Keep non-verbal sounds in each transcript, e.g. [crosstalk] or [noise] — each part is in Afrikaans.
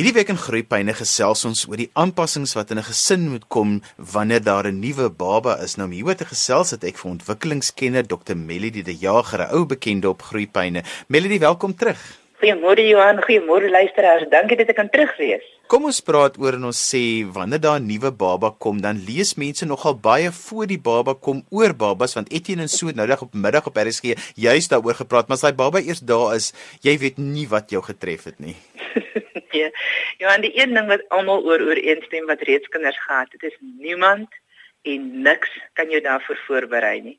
Hierdie week in Groepyne gesels ons oor die aanpassings wat in 'n gesin moet kom wanneer daar 'n nuwe baba is. Nou hieroor te gesels het ek vir ontwikkelingskenner Dr. Melody de Jager, 'n ou bekende op Groepyne. Melody, welkom terug. Goeiemôre Johan, goeiemôre luisteraars. Dankie dat ek kan terug wees. Kom ons praat oor en ons sê wanneer daar 'n nuwe baba kom, dan lees mense nogal baie voor die baba kom oor babas want Etienne en so noudag op middag op RSG juist daaroor gepraat, maar as daai baba eers daar is, jy weet nie wat jou getref het nie. [laughs] Nee. Ja, en die een ding wat almal oor ooreenstem wat reeds kinders gehad het, is niemand en niks kan jou daarvoor voorberei nie.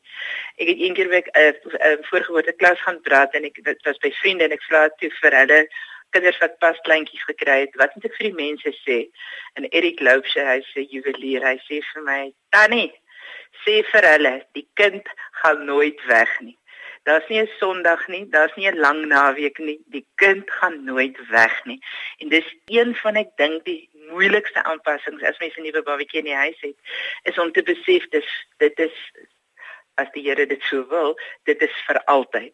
Ek het eendag week 'n uh, uh, voorgeboorte klas gaan praat en ek dit was by vriende en ek vra toe vir hulle kinders wat pas kleintjies gekry het, wat moet ek vir die mense sê? En Erik Loubse, hy sê juwelier, hy sê vir my, "Tannie, sê vir hulle, die kind gaan nooit weg nie." Daar's nie 'n Sondag nie, daar's nie 'n lang naweek nie. Die kind gaan nooit weg nie. En dis een van ek dink die moeilikste aanpassings as mens 'n nuwe babatjie in die huis het, is om te besef dis dit is as die Here dit so wil, dit is vir altyd.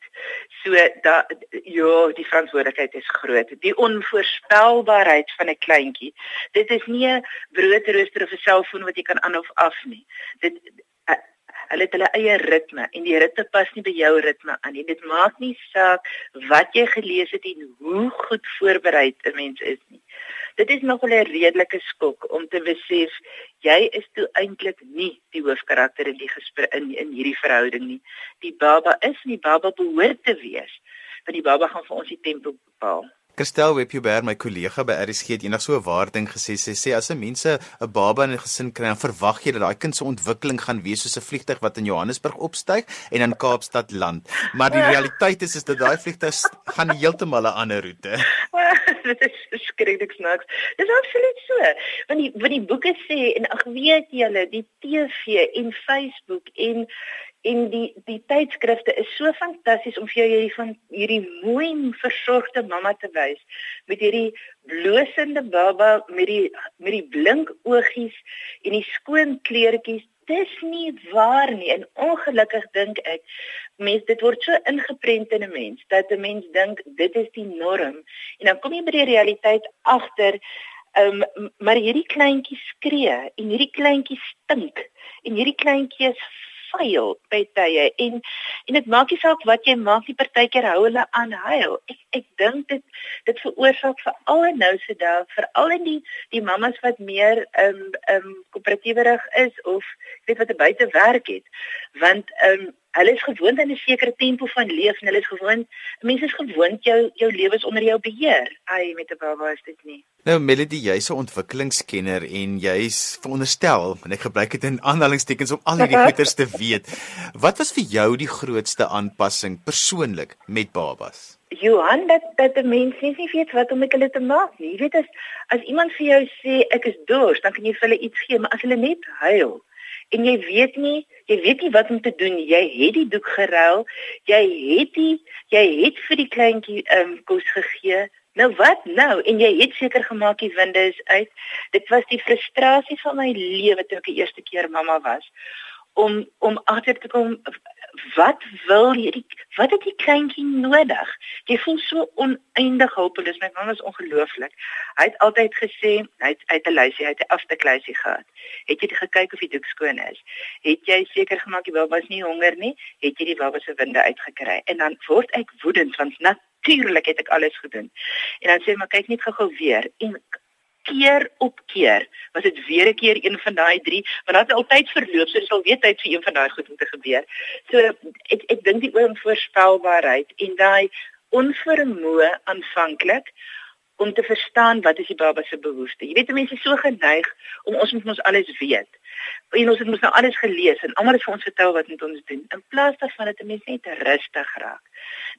So da ja, die verantwoordelikheid is groot. Die onvoorspelbaarheid van 'n kleintjie. Dit is nie 'n broodrooster of 'n selfoon wat jy kan aan of af nie. Dit Hulle het hulle eie ritme en die ritme pas nie by jou ritme aan nie. Dit maak nie saak wat jy gelees het en hoe goed voorberei 'n mens is nie. Dit is nog 'n redelike skok om te besef jy is toe eintlik nie die hoofkarakter in die gesprek in in hierdie verhouding nie. Die baba is nie baba behoort te wees. Want die baba gaan vir ons die tempo bepaal. Christel Webber, my kollega by RSG het eendag so 'n waar ding gesê. Sy sê as 'n mense 'n baba in 'n gesin kry, dan verwag jy dat daai kind se ontwikkeling gaan wees soos 'n vliegtyg wat in Johannesburg opstyg en in Kaapstad land. Maar die realiteit is is dat daai vliegtyg gaan heeltemal 'n ander roete. [laughs] Dit is skrikkelik snaaks. Dis absoluut so. Want die wat die boeke sê en ag weet julle, die TV en Facebook en en die die tydskrifte is so fantasties om vir jou hierdie van hierdie mooi versorgde mamma te wys. Met hierdie blosende baba met die met die blink oogies en die skoon kleertjies dis nie waar nie. En ongelukkig dink ek mens dit word so ingeprent in 'n mens dat 'n mens dink dit is die norm. En dan kom jy by die realiteit agter Um, maar hierdie kleintjie skree en hierdie kleintjie stink en hierdie kleintjie is vuil by tye en en dit maak nie saak wat jy maak nie partykeer hou hulle aan huil. Ek ek dink dit dit veroorsaak vir al en nou se dae vir al en die die mammas wat meer ehm um, ehm um, koöperatiewerig is of weet wat 'n buite werk het. Want ehm um, hulle is gewoond aan 'n sekere tempo van leef en hulle is gewoond mense is gewoond jou jou lewe is onder jou beheer. Ai met 'n baba is dit nie. Nou Melody, jy's 'n ontwikkelingskenner en jy's veronderstel en ek gebruik dit in aanhalingstekens om al hierdie goeters te [laughs] weet. Wat was vir jou die grootste aanpassing persoonlik met babas? Johan, dat dat die mense nie weet wat om met hulle te maak nie. Jy weet as as iemand vir jou sê ek is dors, dan kan jy vir hulle iets gee, maar as hulle net huil en jy weet nie jy weet nie wat om te doen jy het die doek geruil. Jy het die jy het vir die kleintjie um, kos gegee. Nou wat nou? En jy het seker gemaak die winde is uit. Dit was die frustrasie van my lewe toe ek die eerste keer mamma was. Om om agter te kom wat wil hierdie wat het die kleintjie nodig? Jy voel so oneindig hulpeloos. My man was ongelooflik. Hy het altyd gesê, hy het uit 'n lysie, hy het 'n afteklysie gehad. Het jy gekyk of die doek skoon is? Het jy seker gemaak die baba is nie honger nie? Het jy die baba se winde uitgekry? En dan word ek woedend want natuurlik het ek alles gedoen. En dan sê hy maar kyk net gou-gou weer en keer op keer was dit weer 'n keer een van daai drie want dit het altyd verloop so dis al weet tyd vir een van daai goed om te gebeur. So ek ek dink die onvoorspelbaarheid en daai onvermoë aanvanklik om te verstaan wat is die baba se behoeftes. Jy weet mense is so geneig om ons moet ons alles weet. En ons het mos nou alles gelees en almal het vir ons vertel wat moet ons doen. In plaas daarvan dat 'n mens net rustig raak.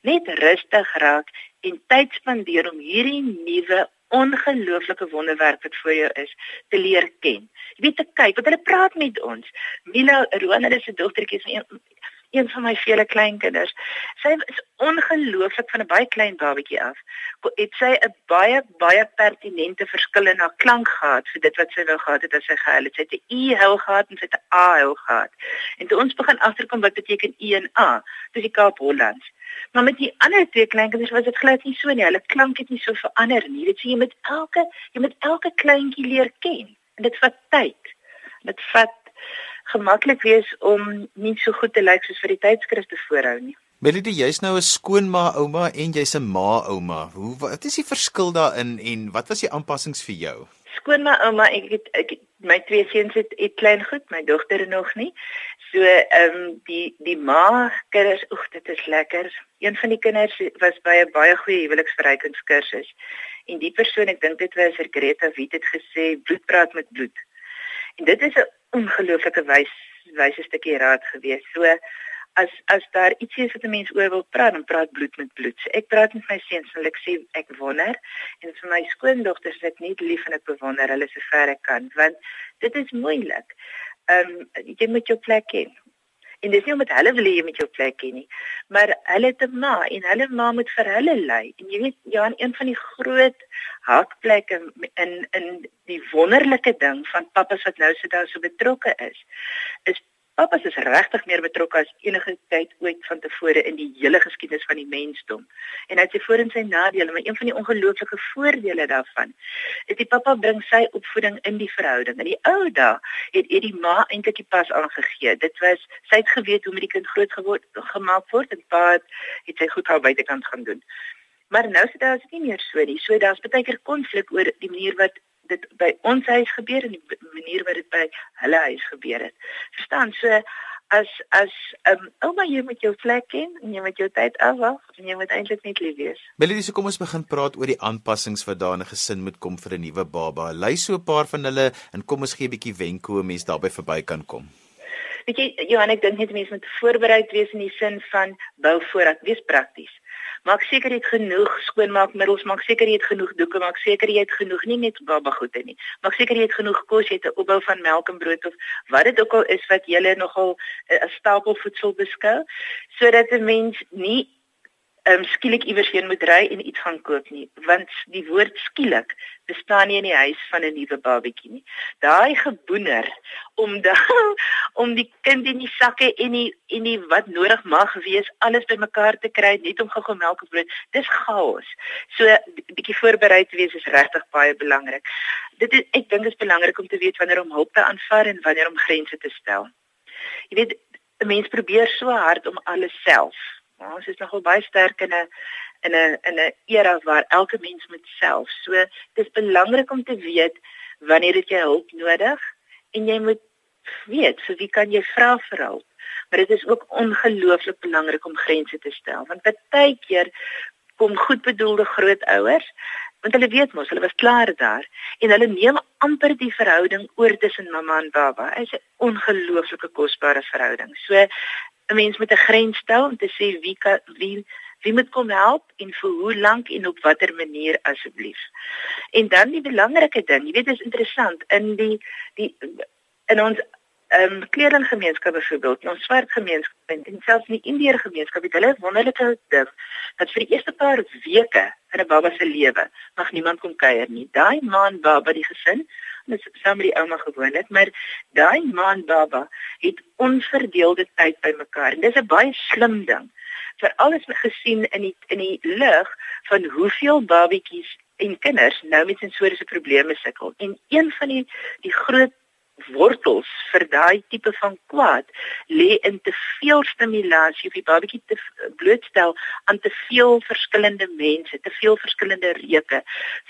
Net rustig raak en tyd spandeer om hierdie nuwe ongelooflike wonderwerk wat voor jou is te leer ken. Jy weet te kyk wat hulle praat met ons. Mila Ronald se dogtertjie is een, een van my vele kleinkinders. Sy is ongelooflik van 'n baie klein babatjie af. Het sy 'n baie baie pertinente verskil in haar klank gehad vir dit wat sy wou gehad het as sy gehuil het. Sy het 'n u huil gehad en sy het 'n a huil gehad. En toe ons begin agterkom wat beteken u en a, dis die Kaap Hollands Maar met die ander twee kleinkinders was dit glad nie so nie. Hulle klank het nie so verander nie. Dit sê jy met elke jy met elke kleintjie leer ken. En dit vat tyd. Dit vat gemaklik wees om nie so goed te lyk soos vir die tydskrifte voorhou nie. Melody, jy's nou 'n skoonma ouma en jy's 'n ma ouma. Hoe wat is die verskil daarin en wat was die aanpassings vir jou? Skoonma ouma, ek het ek het, my twee seuns het, het klein goed, my dogter nog nie. So ehm um, die die ma kinders, oek dit is lekker. Een van die kinders was by 'n baie goeie huweliksverrykingskursus. En die persoon, ek dink dit was Greta Wit het gesê bloed praat met bloed. En dit is 'n ongelooflike wys wyse stukkie raad gewees. So as as daar iets is wat 'n mens oor wil praat, dan praat bloed met bloed. So ek praat met my seuns en ek sê ek wonder en vir my skoondogters ek net lief en ek bewonder hulle so ver ek kan want dit is moeilik. Ehm um, jy moet jou plek hê. En dis nie omdat hulle wil hê jy moet jou plek hê nie, maar hulle het 'n ma en hulle ma moet vir hulle lei. En jy weet ja, een van die groot hakplekke in in die wonderlike ding van pappas wat nou so daar so betrokke is, is Pappas is regtig meer betrokke as enige tyd ooit van tevore in die hele geskiedenis van die mensdom. En hy het sy voor en sy nadele, maar een van die ongelooflike voordele daarvan is die pappa bring sy opvoeding in die verhouding. In die ou dae het het die ma eintlik die pas aangegee. Dit was sy het geweet hoe met die kind groot geword gemaak word en pa het sy goed hou buitekant gaan doen. Maar nou sit daar is nie meer so nie. So daar's baie keer konflik oor die manier wat dit by ons huis gebeur en die manier wat dit by hulle huis gebeur het. Verstaan? So as as um, ouma jy met jou plek ken en jy met jou tyd afwag en jy moet eintlik net lief wees. Melody, so kom ons begin praat oor die aanpassings wat daar in 'n gesin moet kom vir 'n nuwe baba. Lys so 'n paar van hulle en kom ons gee 'n bietjie wenke hoe mense daarbey verby kan kom. Weet jy Johan, ek dink net mense moet voorbereid wees in die sin van bou voordat wees prakties. Maak seker jy het genoeg skoonmaakmiddels, maak seker jy het genoeg doeke, maak seker jy het genoeg nie net baba goede nie. Maak seker jy het genoeg kos, jy het 'n opbou van melk en brood of wat dit ook al is wat jy nogal 'n stapel voedsel beskou, sodat 'n mens nie um, skielik iewers heen moet ry en iets gaan koop nie want die woord skielik bestaan nie in die huis van 'n nuwe babatjie nie. Daai geboener om [laughs] da, om die kind in die sakke en die en die wat nodig mag wees alles bymekaar te kry net om gou-gou melk en brood dis chaos. So bietjie voorbereid wees is regtig baie belangrik. Dit is, ek dink dit is belangrik om te weet wanneer om hulp te aanvaar en wanneer om grense te stel. Jy weet 'n mens probeer so hard om alles self Maar ons is nogal baie sterk in 'n in 'n in 'n era waar elke mens moet self. So dis belangrik om te weet wanneer het jy hulp nodig en jy moet weet vir wie kan jy vra vir hulp. Maar dit is ook ongelooflik belangrik om grense te stel want baie keer kom goedbedoelde grootouers want hulle weet mos hulle was klaar daar en hulle neem amper die verhouding oor tussen mamma en baba. Dit is 'n ongelooflike kosbare verhouding. So 'n mens moet 'n grens stel om te sê wie kan wie wie moet kom help en vir hoe lank en op watter manier asseblief. En dan die belangrike ding, jy weet dit is interessant in die die in ons ehm um, kleringgemeenskap byvoorbeeld, ons swart gemeenskap en selfs in die Indiër gemeenskap het hulle wonderlike ding dat vir die eerste paar weke in 'n baba se lewe mag niemand kom kuier nie. Daai man baba die gesin net saam met die ouma gewoon het, maar daai man baba het onverdeelde tyd by mekaar. En dis 'n baie slim ding. Vir alles gesien in die in die lig van hoeveel babatjies en kinders nou met sensoriese probleme sukkel. En een van die die groot wortels vir daai tipe van kwaad lê in te veel stimulasie of die babatjie te blootstel aan te veel verskillende mense, te veel verskillende reuke,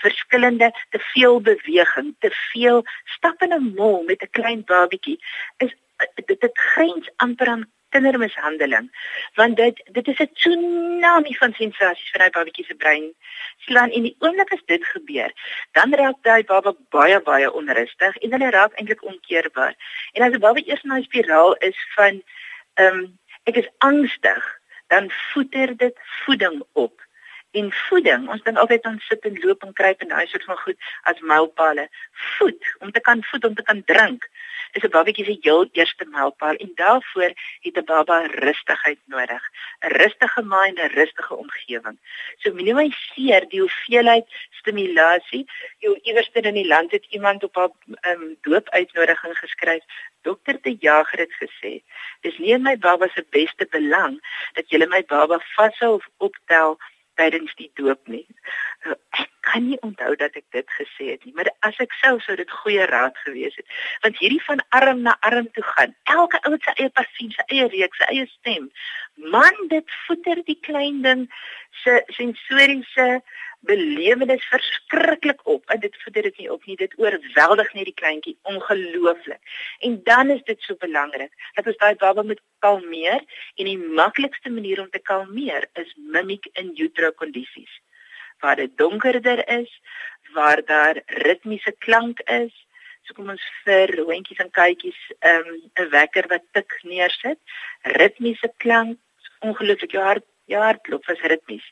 verskillende te veel beweging, te veel stap in 'n mall met 'n klein babatjie is dit dit grens amper aan kindermishandeling. Want dit dit is 'n tsunami van sensasies vir daai babatjie se brein slaan en die oomblik as dit gebeur dan raak daai baba baie baie onrustig en hulle raak eintlik onkeerbaar en as 'n baba eers in 'n spiraal is van ehm um, ek is angstig dan voeder dit voeding op En voeding, ons dink altyd aan sit en loop en kruip en daai soort van goed as mylpale. Voed, om te kan voed, om te kan drink, is 'n babatjie se heel eerste mylpaal en daarvoor het 'n baba rustigheid nodig. 'n Rustige mind, 'n rustige omgewing. So minimaliseer die hoeveelheid stimulasie. Jy iewers in die land het iemand op 'n um, doopuitnodiging geskryf Dokter De Jager het gesê, dis nie in my baba se beste belang dat jy my baba vashou of optel tydens die doop nie. Nou, ek kan nie onthou dat ek dit gesê het nie, maar as ek sou sou dit goeie raad gewees het. Want hierdie van arm na arm toe gaan, elke ou het sy eie parfum, sy eie reuk, sy eie stem. Man, dit voeter die klein ding se sensoriese belewenis verskriklik op. En dit voeder dit nie op nie. Dit oorweldig net die kleintjie ongelooflik. En dan is dit so belangrik dat ons daai baba moet kalmeer en die maklikste manier om te kalmeer is mimic in utero kondisies. Waar dit donkerder is, waar daar ritmiese klank is. So kom ons vir hondjies en katjies ehm, 'n um, wekker wat tik neersit. Ritmiese klank, ongelooflik jou hart Ja, hartklop is ritmies.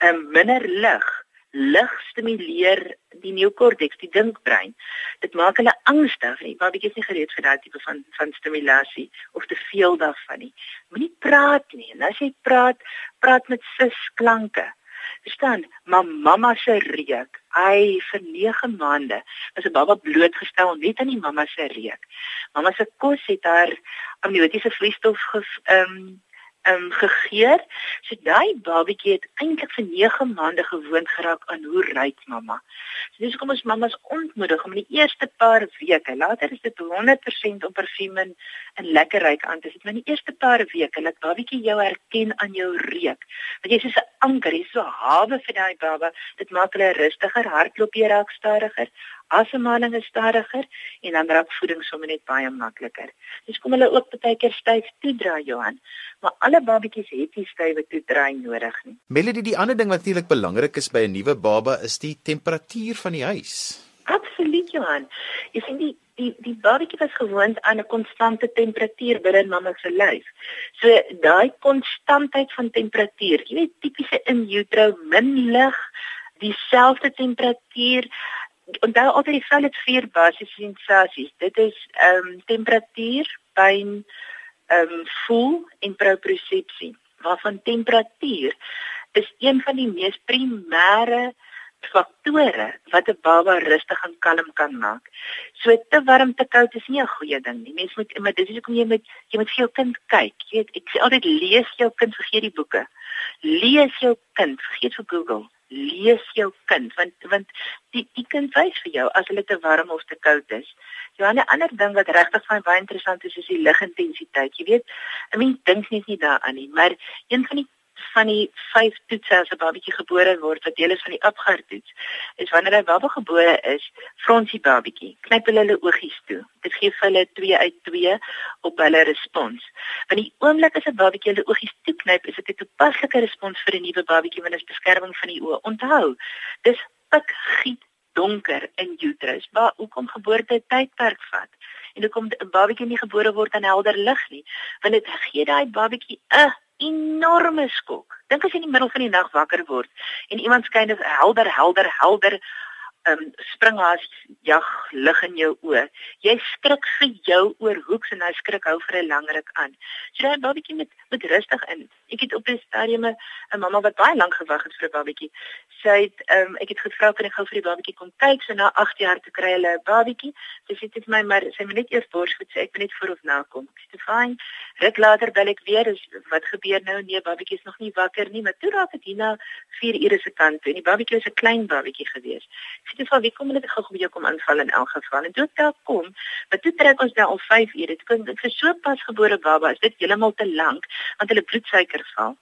'n um, Minder lig lig stimuleer die neokorteks, die dinkbrein. Dit maak hulle angstig en babatjies nie gereed vir daai tipe van van stimulasie of te veel daarvan nie. Moenie praat nie. En as jy praat, praat met sis klanke. Verstaan? Maar mamma se reuk, hy vir 9 maande is 'n baba blootgestel net aan die mamma se reuk. Mamma se kos het haar amniotiese vloeistof ehm um, gegeur. So daai babatjie het eintlik vir 9 maande gewoond geraak aan hoe ruik mamma. So dis kom ons mammas ontmoedig om die eerste paar weke, later is dit 100% op parfuum en, en lekker ruik aan te sit, maar die eerste paar weke laat babatjie jou herken aan jou reuk. Want jy is so 'n anker, jy's so hawe vir daai baba. Dit maak hulle rustiger, hartklop hier raak stadiger asemhaling is stadiger en dan raak voeding sommer net baie makliker. Dis kom hulle ook baie keer styf toedraai Johan, maar alle babatjies het nie stywe toedraai nodig nie. Melody, die ander ding wat natuurlik belangrik is by 'n nuwe baba is die temperatuur van die huis. Absoluut Johan. Jy sien die die die babatjie was gewoond aan 'n konstante temperatuur binne mamma se lyf. So daai konstantheid van temperatuur, jy weet tipiese in utero min lig, dieselfde temperatuur onthou altyd die vel het vier basiese sensasies. Dit is ehm um, temperatuur, pyn, ehm um, voel en propriosepsie. Waarvan temperatuur is een van die mees primêre faktore wat 'n baba rustig en kalm kan maak. So te warm te koud is nie 'n goeie ding nie. Mens moet maar dis hoekom jy moet jy moet vir jou kind kyk. Jy weet ek sê altyd lees jou kind vergeet die boeke. Lees jou kind vergeet vir Google lees jou kind want want die die kind wys vir jou as hulle te warm of te koud is. Ja, 'n ander ding wat regtig van baie interessant is is die ligintensiteit. Jy weet, 'n mens dink net nie daaraan nie, maar een van die van die vyf toetse as 'n babatjie gebore word wat deel is van die Apgar toets is wanneer 'n baba gebore is, fronsie babatjie, knyp hulle hulle oogies toe. Dit gee vir hulle 2 uit 2 op hulle respons. Want die oomblik as 'n babatjie hulle oogies toeknyp, is dit 'n toepaslike respons vir 'n nuwe babatjie want dit is beskerming van die oë. Onthou, dis pik giet donker in uterus. Maar hoekom geboorte tydperk vat? En hoekom 'n babatjie nie gebore word aan helder lig nie? Want dit gee daai babatjie 'n enorme skok. Dink as jy in die middel van die nag wakker word en iemand skyn 'n helder, helder, helder um spring as jag lig in jou oë. Jy skrik vir jou oor hoeks en hy skrik hou vir 'n lang ruk aan. So daai babatjie met met rustig in. Ek het op 'n stadium 'n mamma wat baie lank gewag het vir 'n babatjie. Sy het um ek het gevra kan ek gou vir die babatjie kom kyk. So na 8 jaar te kry hulle 'n babatjie. Sy sê dit vir my maar sy moet net eers borsvoed sê ek moet net voor of na kom. Ek sê fyn. Ruk later bel ek weer. Is, wat gebeur nou? Nee, babatjie is nog nie wakker nie, maar toe raak dit hier na 4 ure se kant toe en die babatjie is 'n klein babatjie gewees dit van wie kom hulle gou weer kom aanval in elk geval? En toe daar kom maar toe trek ons daar al 5 ure dit klink vir so pasgebore baba is dit heeltemal te lank want hulle bloedsuiker val.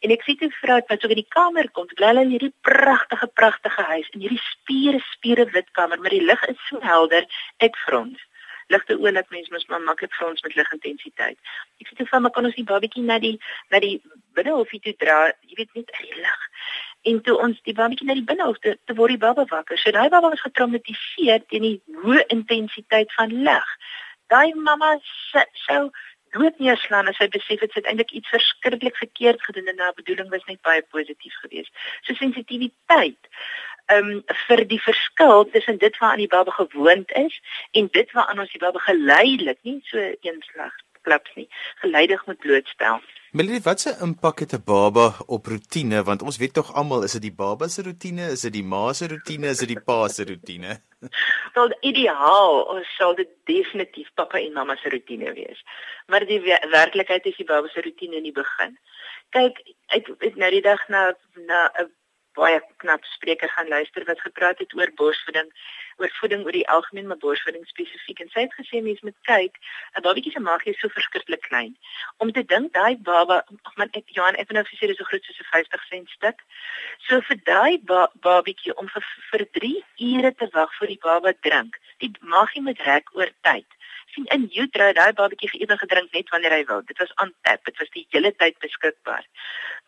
En ek sien toe vrou wat so in die kamer kom bly hulle in hierdie pragtige pragtige huis in hierdie spiere spiere wit kamer maar die lig is so helder ek frons. Ligte oë dat mens mos maar maklik vir ons met ligintensiteit. Ek sê toe van maar kan ons die babatjie na die na die binnehof toe dra, jy weet net die lig en toe ons die babatjie na die binnehof te, te word die baba wakker. So daai baba was getraumatiseer teen die hoë intensiteit van lig. Daai mamma sou dood neerslaan as hy besef het sy het eintlik iets verskriklik verkeerd gedoen en haar bedoeling was net baie positief geweest. So sensitiwiteit ehm um, vir die verskil tussen dit wat aan die baba gewoond is en dit wat aan ons die baba geleidelik nie so eenslag klips nie, geleidig moet blootstel. Melanie, wat se impak het 'n baba op rotine? Want ons weet tog almal, is dit die baba se rotine, is dit die ma se rotine, is dit die pa se rotine? [laughs] Wel, ideaal sou dit definitief pappa en mamma se rotine wees. Maar die werklikheid is die baba se rotine in die begin. Kyk, ek het nou die dag na na 'n baie knap spreker gaan luister wat gepraat het oor borsvoeding oor voeding oor die algemeen maar borsvoeding spesifiek. En sy het gesê mense moet kyk 'n babatjie se maagie is so verskriklik klein. Om te dink daai baba ag man ek Johan ek het nou gesê dis so groot soos 'n 50 sent stuk. So vir daai ba babatjie om vir, vir 3 ure te wag vir die baba drink die maagie moet rek oor tyd sien in utero daai babatjie geëet en gedrink net wanneer hy wil. Dit was on tap. Dit was die hele tyd beskikbaar.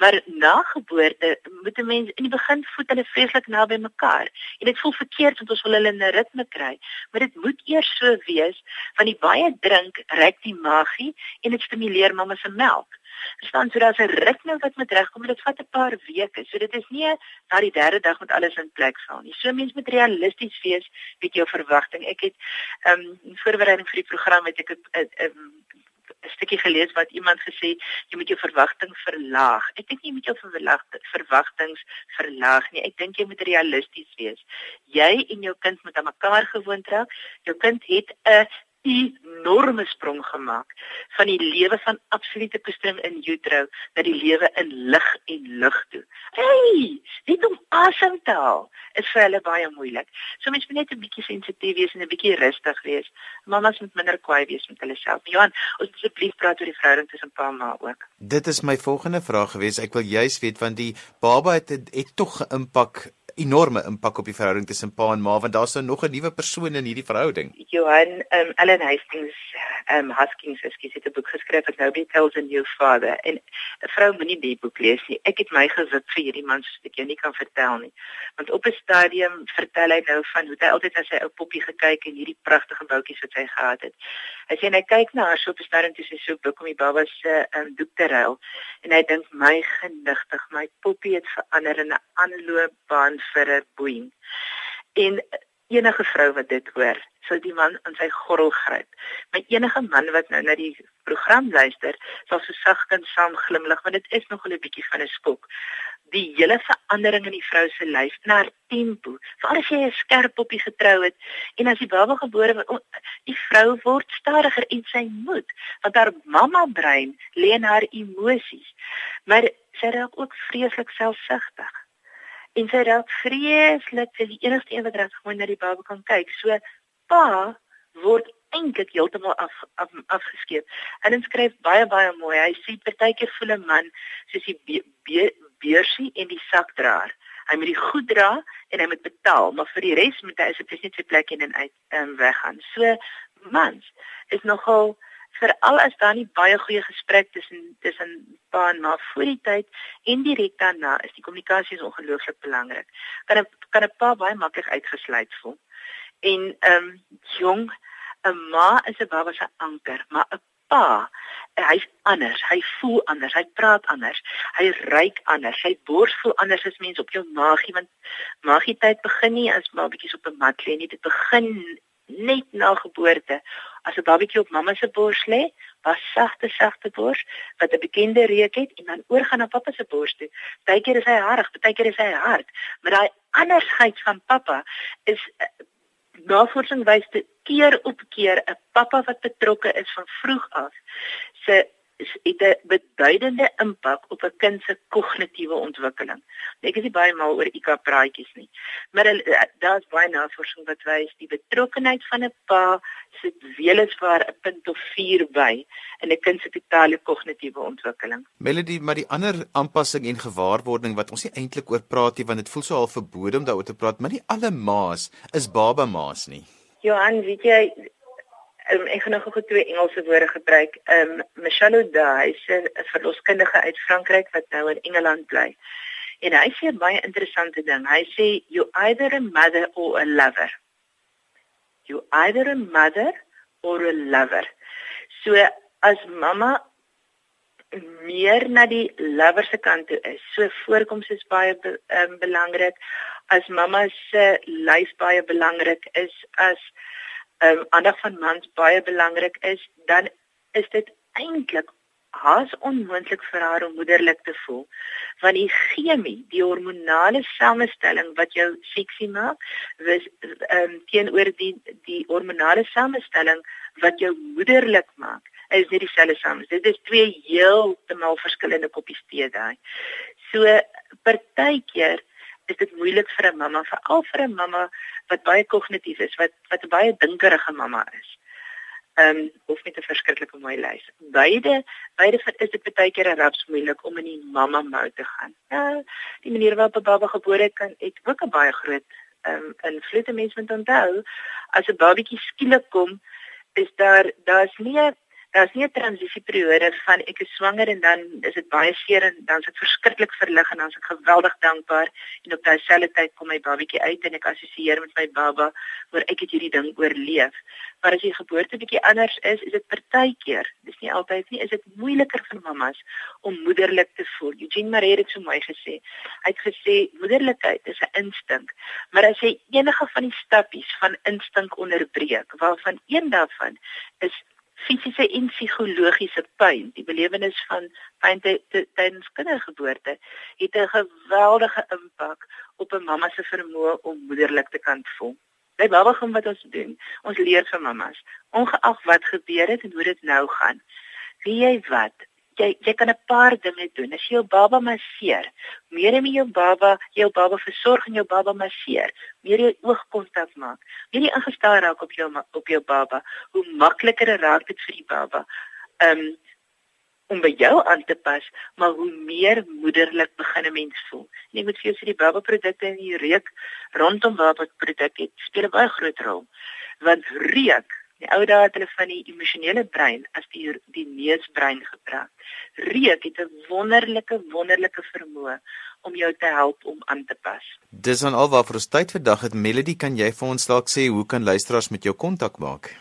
Maar na geboorte moet 'n mens in die begin voet hulle vreeslik naby mekaar. En dit voel verkeerd want ons wil hulle in 'n ritme kry. Maar dit moet eers so wees want die baie drink rek die magie en dit stimuleer mamma se melk. Verstaan, so daar's 'n ritme wat moet regkom, dit vat 'n paar weke. So dit is nie na die derde dag met alles in plek val nie. So mens moet realisties wees met jou verwagting. Ek het ehm um, in voorbereiding vir die program het ek 'n 'n 'n stukkie gelees wat iemand gesê jy moet jou verwagting verlaag. Ek dink jy moet jou verwagtings verlaag nie. Ek dink jy moet realisties wees. Jy en jou kind moet aan mekaar gewoond raak. Jou kind het 'n enorme sprong gemaak van die lewe van absolute koestering in utero na die lewe in lig en lug toe. Hey, net om asem te haal is vir hulle baie moeilik. So mens moet net 'n bietjie sensitief wees en 'n bietjie rustig wees. Mamas moet minder kwaai wees met hulle self. Johan, ons asseblief praat oor die verhouding tussen pa en ma ook. Dit is my volgende vraag gewees. Ek wil juist weet want die baba het, het tog 'n impak enorme impak op die verhouding tussen pa en ma want daar's nou nog 'n nuwe persoon in hierdie verhouding. Johan um, Ellen Hastings um Huskins ekskuus het 'n boek geskryf wat Nobody Tells a New Father en 'n vrou moenie die boek lees nie. Ek het my gewip vir hierdie man soos ek jou nie kan vertel nie. Want op 'n stadium vertel hy nou van hoe hy altyd na sy ou poppie gekyk en hierdie pragtige boutjies wat hy gehad het. Hy sê hy kyk na haar so op 'n stadium toe sy so boek om die baba se um, doek te ruil en hy dink my genigtig, my poppie het verander in 'n aanloopbaan vir 'n boeing. En enige vrou wat dit hoor, sou die man aan sy gordel gryp. My enige man wat nou na die program luister, sal so sagkens saam glimlag want dit is nog 'n bietjie van 'n skok. Die hele verandering in die vrou se lyf na haar tempo. Veral as jy skerp poppie getrou het en as die baba gebore word, die vrou word stadiger en sy moet, want haar mamma brein lê in haar emosies. Maar sy raak ook vreeslik selfsugtig en sy raak vreeslik sy is die enigste een wat reg gewoon na die baba kan kyk. So pa word eintlik heeltemal af, af afgeskeep. En hy skryf baie baie mooi. Hy sê partykeer voel 'n man soos die be, be, beursie en die sakdraer. Hy moet die goed dra en hy moet betaal, maar vir die res moet hy asseblief net sy plek in en uit um, weggaan. So mans is nogal veral as daar nie baie goeie gesprek tussen tussen pa en ma voor die tyd en direk daarna is die kommunikasie is ongelooflik belangrik. Kan 'n kan 'n pa baie maklik uitgesluit voel. En ehm um, jong, 'n ma is 'n baba se anker, maar 'n pa, hy's anders, hy voel anders, hy praat anders, hy ruik anders, sy bors voel anders as mens op jou maagie want maagie tyd begin nie as babatjies op 'n mat lê nie, dit begin net na geboorte as 'n babatjie op mamma se bors lê, was sagte sagte bors wat 'n bekende reuk het en dan oorgaan na pappa se bors toe. Partykeer is hy hard, partykeer is hy hard, maar daai andersheid van pappa is uh, navorsing wys te keer op keer 'n pappa wat betrokke is van vroeg af se het 'n beduidende impak op 'n kind se kognitiewe ontwikkeling. Ek is nie baie mal oor IQ praatjies nie, maar eh, daar's baie navorsing wat wys die betrokkenheid van 'n pa sit weliswaar 'n punt of 4 by in 'n kind se totale kognitiewe ontwikkeling. Melody, maar die ander aanpassing en gewaarwording wat ons nie eintlik oor praat nie, want dit voel so half verbode om daaroor te praat, maar nie alle ma's is baba ma's nie. Johan, weet jy, um, ek gaan nog gou twee Engelse woorde gebruik. Ehm um, Michelle O'Day, sy 'n verloskundige uit Frankryk wat nou in Engeland bly. En hy sê baie interessante ding. Hy sê you either a mother or a lover. You either a mother or a lover. So as mamma meer na die lover se kant toe is. So voorkoms is baie be, um, belangrik as mamma se lyf baie belangrik is as um, aandag van mans baie belangrik is, dan is dit eintlik haas onmoontlik vir haar om moederlik te voel. Want die chemie die hormonale samestelling wat jou seksie maak is um, teenoor die die hormonale samestelling wat jou moederlik maak is nie dieselfde saam dit is twee heeltemal verskillende koppies tee daai. So partykeer is dit moeilik vir 'n mamma veral vir 'n mamma wat baie kognitief is wat wat 'n baie dinkerige mamma is ehm um, of met 'n verskriklike mooi lys. Beide beide is dit baie keer 'n raps moeilik om in die mamma mode te gaan. Ja, die manier waarop 'n baba gebore kan het ook 'n baie groot ehm um, invloed. Mense moet onthou as 'n babatjie skielik kom, is daar daar's nie daar's nie 'n transisieperiode van ek is swanger en dan is dit baie seer en dan is dit verskriklik verlig en dan is ek geweldig dankbaar en op dieselfde tyd kom my babatjie uit en ek assosieer met my baba oor ek het hierdie ding oorleef. Maar as die geboorte bietjie anders is, is dit partykeer, dis nie altyd nie, is dit moeiliker vir mammas om moederlik te voel. Eugene Maree het so mooi gesê. Hy het gesê moederlikheid is 'n instink, maar as jy enige van die stappies van instink onderbreek, waarvan een daarvan is fisiese en psigologiese pyn, die belewenis van pyn tydens kindergeboorte, het 'n geweldige impak op 'n mamma se vermoë om moederlik te kan voel. Dit baba gaan wat ons doen. Ons leer vir mammas, ongeag wat gebeur het en hoe dit nou gaan. Wie jy wat, jy jy kan 'n paar dinge doen. As jy jou baba masseer, meer met jou baba, jou baba versorg en jou baba masseer, meer jy oogkontak maak, meer jy ingestel raak op jou op jou baba, hoe makliker raak dit vir die baba. Um om by jou aan te pas, maar hoe meer moederlik begin 'n mens voel. En jy moet vir jou sê die baba produkte en die reuk rondom baba produkte speel 'n baie groot rol. Want reuk Die ou dae het hulle van die emosionele brein as die die neusbrein gepraat. Reuk het 'n wonderlike wonderlike vermoë om jou te help om aan te pas. Dis dan alwaar vir ons tyd vandag het Melody, kan jy vir ons dalk sê hoe kan luisteraars met jou kontak maak?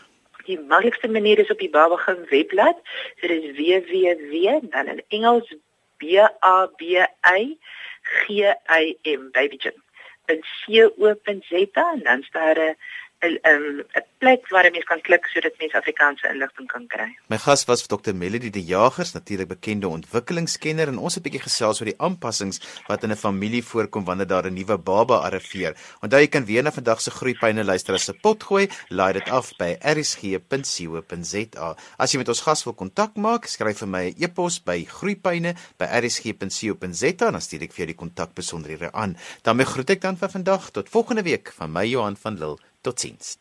Die maklikste manier is op die Babagim webblad. Dit is www dan in Engels b a b y g i m babygym. En sien oop.za en dan staan daar 'n 'n 'n plek waar jy kan klik sodat mense Afrikaanse inligting kan kry. My gas was Dr. Melody De Jagers, natuurlik bekende ontwikkelingskenner en ons het 'n bietjie gesels oor die aanpassings wat in 'n familie voorkom wanneer daar 'n nuwe baba arriveer. Onthou jy kan weer na vandag se groeipyne luister as 'n pot gooi, laai dit af by rsg.co.za. As jy met ons gas wil kontak maak, skryf vir my 'n e e-pos by groeipyne@rsg.co.za en dan stuur ek vir jou die kontakbesonderhede aan. Dan groet ek dan vir vandag tot volgende week van my Johan van Lille. Totsiens.